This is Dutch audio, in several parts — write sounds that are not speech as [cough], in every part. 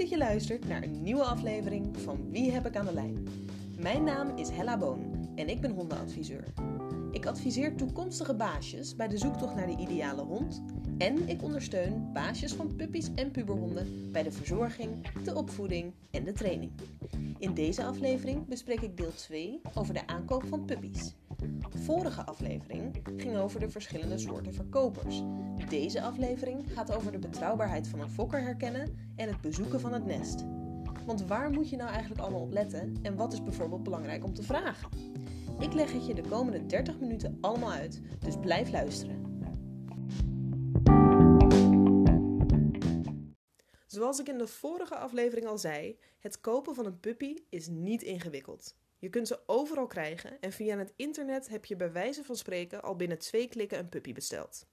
dat je luistert naar een nieuwe aflevering van Wie heb ik aan de lijn? Mijn naam is Hella Boon en ik ben hondenadviseur. Ik adviseer toekomstige baasjes bij de zoektocht naar de ideale hond en ik ondersteun baasjes van puppies en puberhonden bij de verzorging, de opvoeding en de training. In deze aflevering bespreek ik deel 2 over de aankoop van puppies. Vorige aflevering ging over de verschillende soorten verkopers. Deze aflevering gaat over de betrouwbaarheid van een fokker herkennen en het bezoeken van het nest. Want waar moet je nou eigenlijk allemaal op letten en wat is bijvoorbeeld belangrijk om te vragen? Ik leg het je de komende 30 minuten allemaal uit, dus blijf luisteren. Zoals ik in de vorige aflevering al zei, het kopen van een puppy is niet ingewikkeld. Je kunt ze overal krijgen en via het internet heb je bij wijze van spreken al binnen twee klikken een puppy besteld.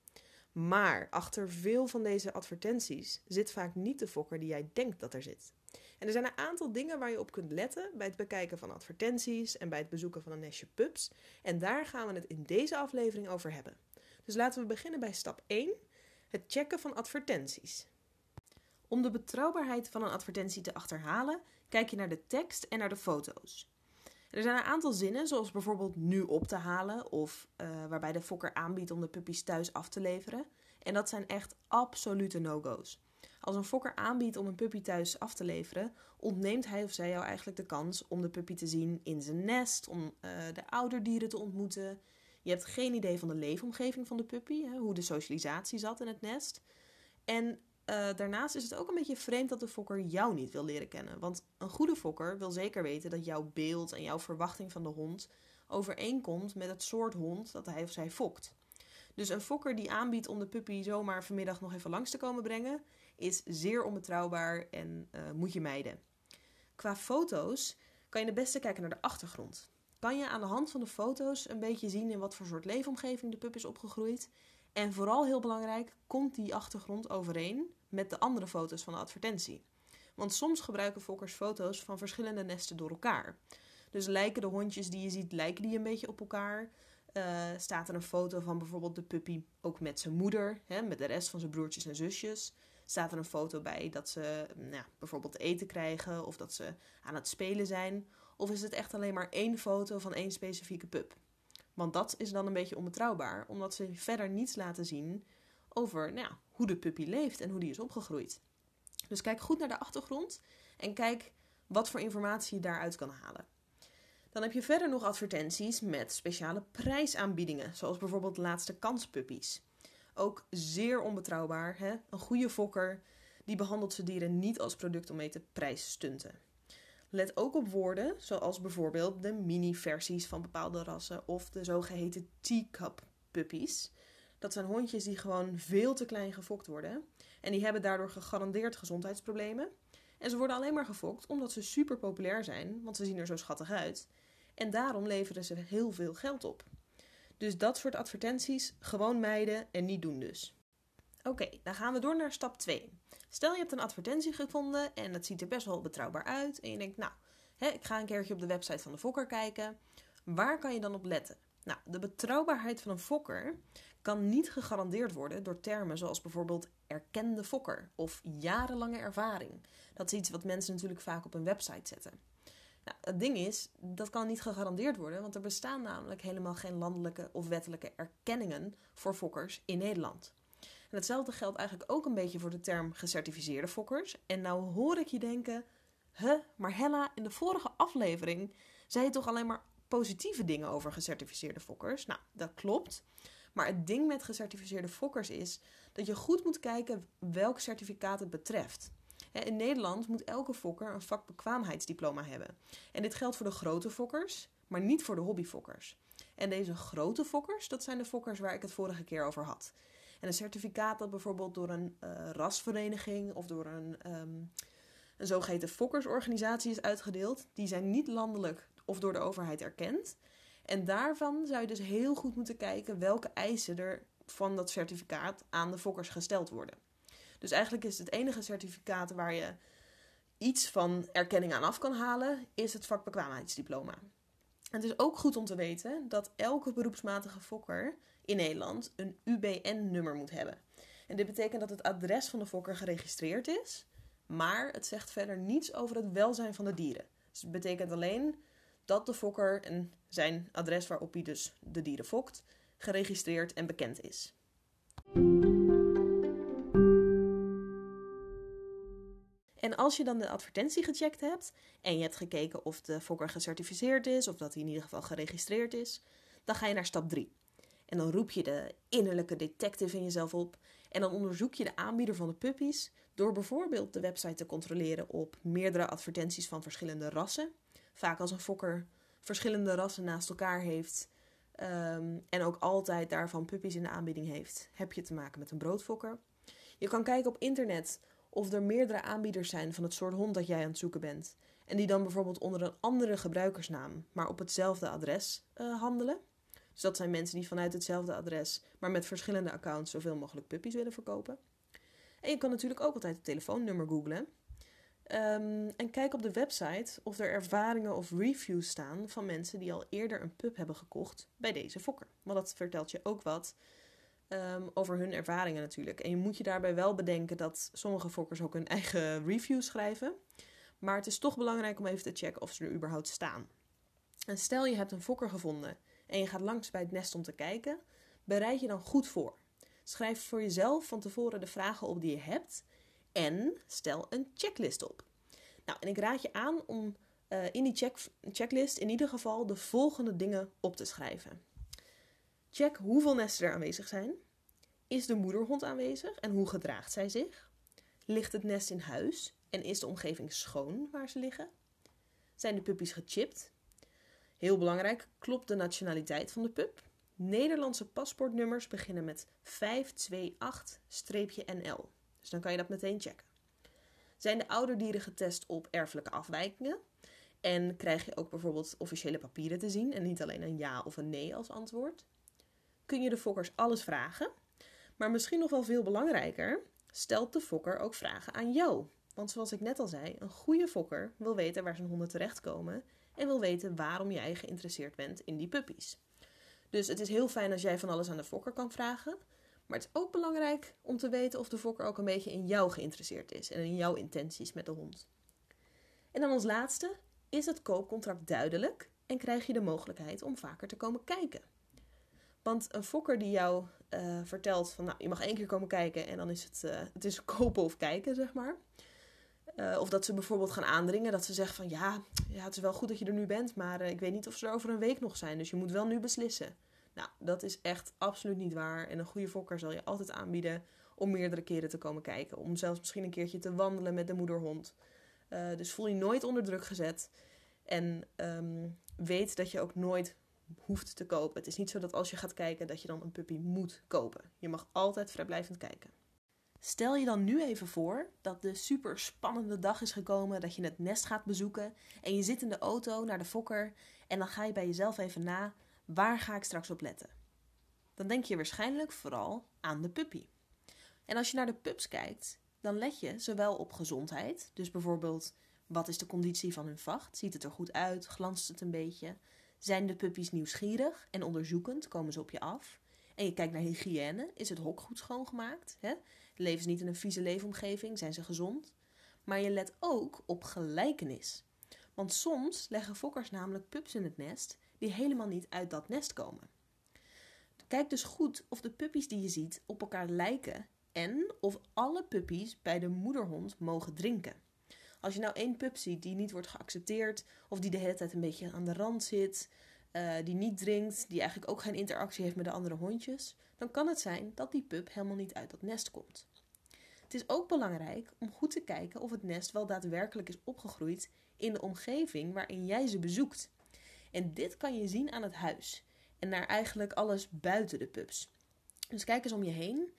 Maar achter veel van deze advertenties zit vaak niet de fokker die jij denkt dat er zit. En er zijn een aantal dingen waar je op kunt letten bij het bekijken van advertenties en bij het bezoeken van een nestje pups. En daar gaan we het in deze aflevering over hebben. Dus laten we beginnen bij stap 1: het checken van advertenties. Om de betrouwbaarheid van een advertentie te achterhalen, kijk je naar de tekst en naar de foto's. Er zijn een aantal zinnen, zoals bijvoorbeeld nu op te halen of uh, waarbij de fokker aanbiedt om de puppies thuis af te leveren. En dat zijn echt absolute no-go's. Als een fokker aanbiedt om een puppy thuis af te leveren, ontneemt hij of zij jou eigenlijk de kans om de puppy te zien in zijn nest, om uh, de ouderdieren te ontmoeten. Je hebt geen idee van de leefomgeving van de puppy, hè, hoe de socialisatie zat in het nest. En uh, daarnaast is het ook een beetje vreemd dat de fokker jou niet wil leren kennen. Want een goede fokker wil zeker weten dat jouw beeld en jouw verwachting van de hond overeenkomt met het soort hond dat hij of zij fokt. Dus een fokker die aanbiedt om de puppy zomaar vanmiddag nog even langs te komen brengen, is zeer onbetrouwbaar en uh, moet je mijden. Qua foto's kan je het beste kijken naar de achtergrond. Kan je aan de hand van de foto's een beetje zien in wat voor soort leefomgeving de pup is opgegroeid. En vooral heel belangrijk, komt die achtergrond overeen met de andere foto's van de advertentie. Want soms gebruiken fokkers foto's van verschillende nesten door elkaar. Dus lijken de hondjes die je ziet, lijken die een beetje op elkaar. Uh, staat er een foto van bijvoorbeeld de puppy ook met zijn moeder, hè, met de rest van zijn broertjes en zusjes. Staat er een foto bij dat ze nou, bijvoorbeeld eten krijgen of dat ze aan het spelen zijn. Of is het echt alleen maar één foto van één specifieke pup? Want dat is dan een beetje onbetrouwbaar, omdat ze verder niets laten zien over nou, hoe de puppy leeft en hoe die is opgegroeid. Dus kijk goed naar de achtergrond en kijk wat voor informatie je daaruit kan halen. Dan heb je verder nog advertenties met speciale prijsaanbiedingen, zoals bijvoorbeeld laatste kanspuppies. Ook zeer onbetrouwbaar. Hè? Een goede fokker die behandelt zijn dieren niet als product om mee te prijsstunten. Let ook op woorden zoals bijvoorbeeld de mini-versies van bepaalde rassen of de zogeheten teacup puppies. Dat zijn hondjes die gewoon veel te klein gefokt worden. En die hebben daardoor gegarandeerd gezondheidsproblemen. En ze worden alleen maar gefokt omdat ze super populair zijn, want ze zien er zo schattig uit. En daarom leveren ze heel veel geld op. Dus dat soort advertenties gewoon mijden en niet doen dus. Oké, dan gaan we door naar stap 2. Stel je hebt een advertentie gevonden en het ziet er best wel betrouwbaar uit. En je denkt, nou, hè, ik ga een keertje op de website van de fokker kijken. Waar kan je dan op letten? Nou, de betrouwbaarheid van een fokker kan niet gegarandeerd worden door termen zoals bijvoorbeeld erkende fokker of jarenlange ervaring. Dat is iets wat mensen natuurlijk vaak op een website zetten. Nou, het ding is, dat kan niet gegarandeerd worden, want er bestaan namelijk helemaal geen landelijke of wettelijke erkenningen voor fokkers in Nederland. En hetzelfde geldt eigenlijk ook een beetje voor de term gecertificeerde fokkers. En nou hoor ik je denken, huh, maar Hella, in de vorige aflevering zei je toch alleen maar positieve dingen over gecertificeerde fokkers? Nou, dat klopt. Maar het ding met gecertificeerde fokkers is dat je goed moet kijken welk certificaat het betreft. In Nederland moet elke fokker een vakbekwaamheidsdiploma hebben. En dit geldt voor de grote fokkers, maar niet voor de hobbyfokkers. En deze grote fokkers, dat zijn de fokkers waar ik het vorige keer over had. En een certificaat dat bijvoorbeeld door een uh, rasvereniging of door een, um, een zogeheten fokkersorganisatie is uitgedeeld, die zijn niet landelijk of door de overheid erkend. En daarvan zou je dus heel goed moeten kijken welke eisen er van dat certificaat aan de fokkers gesteld worden. Dus eigenlijk is het enige certificaat waar je iets van erkenning aan af kan halen, is het vakbekwaamheidsdiploma. Het is ook goed om te weten dat elke beroepsmatige fokker in Nederland een UBN-nummer moet hebben. En dit betekent dat het adres van de fokker geregistreerd is Maar het zegt verder niets over het welzijn van de dieren. Dus het betekent alleen dat de fokker en zijn adres waarop hij dus de dieren fokt, geregistreerd en bekend is. En als je dan de advertentie gecheckt hebt en je hebt gekeken of de fokker gecertificeerd is of dat hij in ieder geval geregistreerd is, dan ga je naar stap 3. En dan roep je de innerlijke detective in jezelf op en dan onderzoek je de aanbieder van de puppies door bijvoorbeeld de website te controleren op meerdere advertenties van verschillende rassen. Vaak als een fokker verschillende rassen naast elkaar heeft ehm, en ook altijd daarvan puppies in de aanbieding heeft, heb je te maken met een broodfokker. Je kan kijken op internet of er meerdere aanbieders zijn van het soort hond dat jij aan het zoeken bent. En die dan bijvoorbeeld onder een andere gebruikersnaam, maar op hetzelfde adres uh, handelen. Dus dat zijn mensen die vanuit hetzelfde adres, maar met verschillende accounts, zoveel mogelijk puppies willen verkopen. En je kan natuurlijk ook altijd het telefoonnummer googlen. Um, en kijk op de website of er ervaringen of reviews staan van mensen die al eerder een pup hebben gekocht bij deze fokker. Want dat vertelt je ook wat um, over hun ervaringen natuurlijk. En je moet je daarbij wel bedenken dat sommige fokkers ook hun [laughs] eigen reviews schrijven. Maar het is toch belangrijk om even te checken of ze er überhaupt staan. En stel je hebt een fokker gevonden en je gaat langs bij het nest om te kijken, bereid je dan goed voor. Schrijf voor jezelf van tevoren de vragen op die je hebt en stel een checklist op. Nou, en ik raad je aan om uh, in die check, checklist in ieder geval de volgende dingen op te schrijven. Check hoeveel nesten er aanwezig zijn. Is de moederhond aanwezig en hoe gedraagt zij zich? Ligt het nest in huis en is de omgeving schoon waar ze liggen? Zijn de puppies gechipt? Heel belangrijk, klopt de nationaliteit van de pup? Nederlandse paspoortnummers beginnen met 528-NL. Dus dan kan je dat meteen checken. Zijn de ouderdieren getest op erfelijke afwijkingen? En krijg je ook bijvoorbeeld officiële papieren te zien en niet alleen een ja of een nee als antwoord? Kun je de fokkers alles vragen? Maar misschien nog wel veel belangrijker, stelt de fokker ook vragen aan jou. Want zoals ik net al zei, een goede fokker wil weten waar zijn honden terechtkomen en wil weten waarom jij geïnteresseerd bent in die puppies. Dus het is heel fijn als jij van alles aan de fokker kan vragen. Maar het is ook belangrijk om te weten of de fokker ook een beetje in jou geïnteresseerd is en in jouw intenties met de hond. En dan als laatste, is het koopcontract duidelijk en krijg je de mogelijkheid om vaker te komen kijken? Want een fokker die jou uh, vertelt van nou, je mag één keer komen kijken en dan is het, uh, het is kopen of kijken, zeg maar. Uh, of dat ze bijvoorbeeld gaan aandringen, dat ze zeggen van ja, ja, het is wel goed dat je er nu bent, maar ik weet niet of ze er over een week nog zijn, dus je moet wel nu beslissen. Nou, dat is echt absoluut niet waar. En een goede fokker zal je altijd aanbieden om meerdere keren te komen kijken. Om zelfs misschien een keertje te wandelen met de moederhond. Dus voel je nooit onder druk gezet. En um, weet dat je ook nooit hoeft te kopen. Het is niet zo dat als je gaat kijken dat je dan een puppy moet kopen. Je mag altijd vrijblijvend kijken. Stel je dan nu even voor dat de super spannende dag is gekomen dat je het nest gaat bezoeken en je zit in de auto naar de fokker en dan ga je bij jezelf even na waar ga ik straks op letten? Dan denk je waarschijnlijk vooral aan de puppy. En als je naar de pups kijkt, dan let je zowel op gezondheid, dus bijvoorbeeld wat is de conditie van hun vacht? Ziet het er goed uit? Glanst het een beetje? Zijn de puppies nieuwsgierig en onderzoekend? Komen ze op je af? En je kijkt naar hygiëne. Is het hok goed schoongemaakt? Hè? Leven ze niet in een vieze leefomgeving? Zijn ze gezond? Maar je let ook op gelijkenis. Want soms leggen fokkers namelijk pups in het nest die helemaal niet uit dat nest komen. Kijk dus goed of de puppies die je ziet op elkaar lijken en of alle puppies bij de moederhond mogen drinken. Als je nou één pup ziet die niet wordt geaccepteerd of die de hele tijd een beetje aan de rand zit, uh, die niet drinkt, die eigenlijk ook geen interactie heeft met de andere hondjes, dan kan het zijn dat die pup helemaal niet uit dat nest komt. Het is ook belangrijk om goed te kijken of het nest wel daadwerkelijk is opgegroeid in de omgeving waarin jij ze bezoekt. En dit kan je zien aan het huis en naar eigenlijk alles buiten de pubs. Dus kijk eens om je heen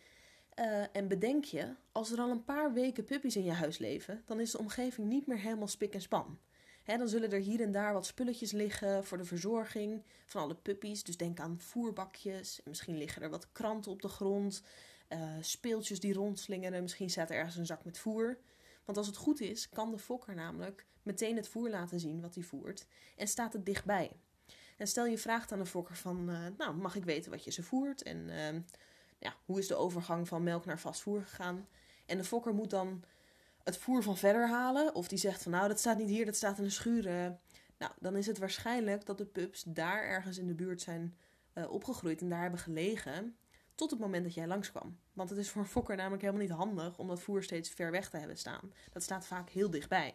uh, en bedenk je, als er al een paar weken puppies in je huis leven, dan is de omgeving niet meer helemaal spik en span. dan zullen er hier en daar wat spulletjes liggen voor de verzorging van alle puppies. Dus denk aan voerbakjes. En misschien liggen er wat kranten op de grond. Uh, speeltjes die rondslingeren. Misschien staat er ergens een zak met voer. Want als het goed is, kan de fokker namelijk meteen het voer laten zien wat hij voert en staat het dichtbij. En stel je vraagt aan de fokker van, uh, nou, mag ik weten wat je ze voert en ja, hoe is de overgang van melk naar vast voer gegaan? En de fokker moet dan het voer van verder halen. Of die zegt van nou, dat staat niet hier, dat staat in de schuur. Nou, dan is het waarschijnlijk dat de pups daar ergens in de buurt zijn uh, opgegroeid en daar hebben gelegen. Tot het moment dat jij langskwam. Want het is voor een fokker namelijk helemaal niet handig om dat voer steeds ver weg te hebben staan. Dat staat vaak heel dichtbij.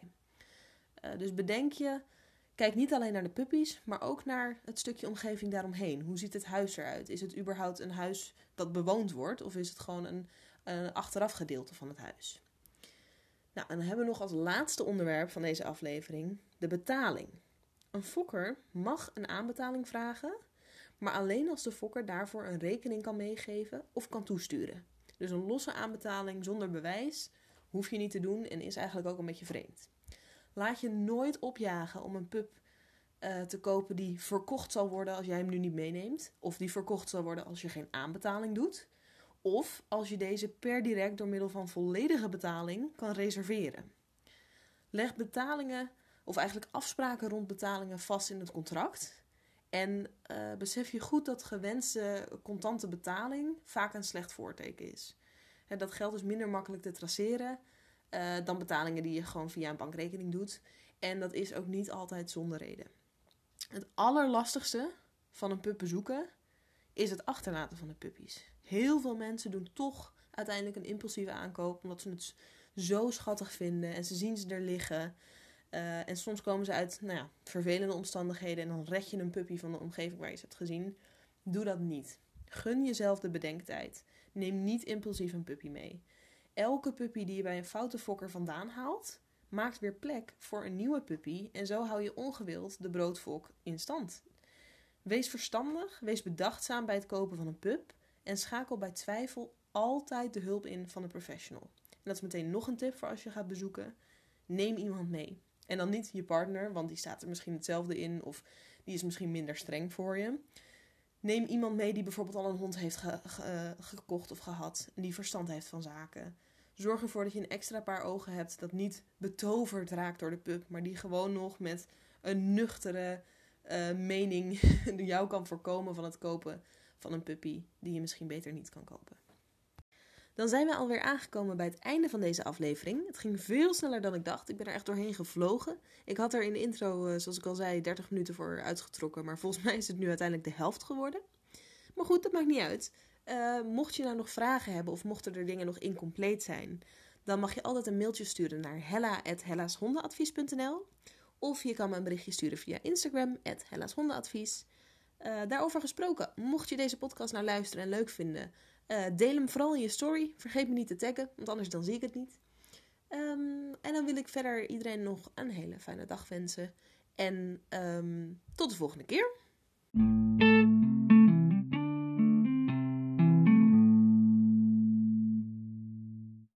Uh, dus bedenk je, kijk niet alleen naar de puppies, maar ook naar het stukje omgeving daaromheen. Hoe ziet het huis eruit? Is het überhaupt een huis dat bewoond wordt? Of is het gewoon een, een achteraf gedeelte van het huis? Nou, en dan hebben we nog als laatste onderwerp van deze aflevering de betaling. Een fokker mag een aanbetaling vragen, maar alleen als de fokker daarvoor een rekening kan meegeven of kan toesturen. Dus een losse aanbetaling zonder bewijs hoef je niet te doen en is eigenlijk ook een beetje vreemd. Laat je nooit opjagen om een pup uh, te kopen die verkocht zal worden als jij hem nu niet meeneemt, of die verkocht zal worden als je geen aanbetaling doet, of als je deze per direct door middel van volledige betaling kan reserveren. Leg betalingen of eigenlijk afspraken rond betalingen vast in het contract. En uh, besef je goed dat gewenste contante betaling vaak een slecht voorteken is. dat geld is minder makkelijk te traceren uh, dan betalingen die je gewoon via een bankrekening doet. En dat is ook niet altijd zonder reden. Het allerlastigste van een pup bezoeken is het achterlaten van de puppies. Heel veel mensen doen toch uiteindelijk een impulsieve aankoop omdat ze het zo schattig vinden en ze zien ze er liggen. Uh, en soms komen ze uit nou ja, vervelende omstandigheden en dan red je een puppy van de omgeving waar je ze hebt gezien. Doe dat niet. Gun jezelf de bedenktijd. Neem niet impulsief een puppy mee. Elke puppy die je bij een foute fokker vandaan haalt, maakt weer plek voor een nieuwe puppy en zo hou je ongewild de broodvolk in stand. Wees verstandig, wees bedachtzaam bij het kopen van een pup en schakel bij twijfel altijd de hulp in van een professional. En dat is meteen nog een tip voor als je gaat bezoeken. Neem iemand mee. En dan niet je partner, want die staat er misschien hetzelfde in of die is misschien minder streng voor je. Neem iemand mee die bijvoorbeeld al een hond heeft gekocht of gehad en die verstand heeft van zaken. Zorg ervoor dat je een extra paar ogen hebt dat niet betoverd raakt door de pup, maar die gewoon nog met een nuchtere uh, mening [laughs] jou kan voorkomen van het kopen van een puppy die je misschien beter niet kan kopen. Dan zijn we alweer aangekomen bij het einde van deze aflevering. Het ging veel sneller dan ik dacht. Ik ben er echt doorheen gevlogen. Ik had er in de intro, eh, zoals ik al zei, 30 minuten voor uitgetrokken. Maar volgens [laughs] mij is het nu uiteindelijk de helft geworden. Maar goed, dat maakt niet uit. Uh, mocht je nou nog vragen hebben of mochten er dingen nog incompleet zijn, dan mag je altijd een mailtje sturen naar hella.hellashondenadvies.nl of je kan me een berichtje sturen via Instagram, hellashondenadvies. Uh, daarover gesproken, mocht je deze podcast nou luisteren en leuk vinden, uh, deel hem vooral in je story. Vergeet me niet te taggen, want anders dan zie ik het niet. Um, en dan wil ik verder iedereen nog een hele fijne dag wensen. En um, tot de volgende keer.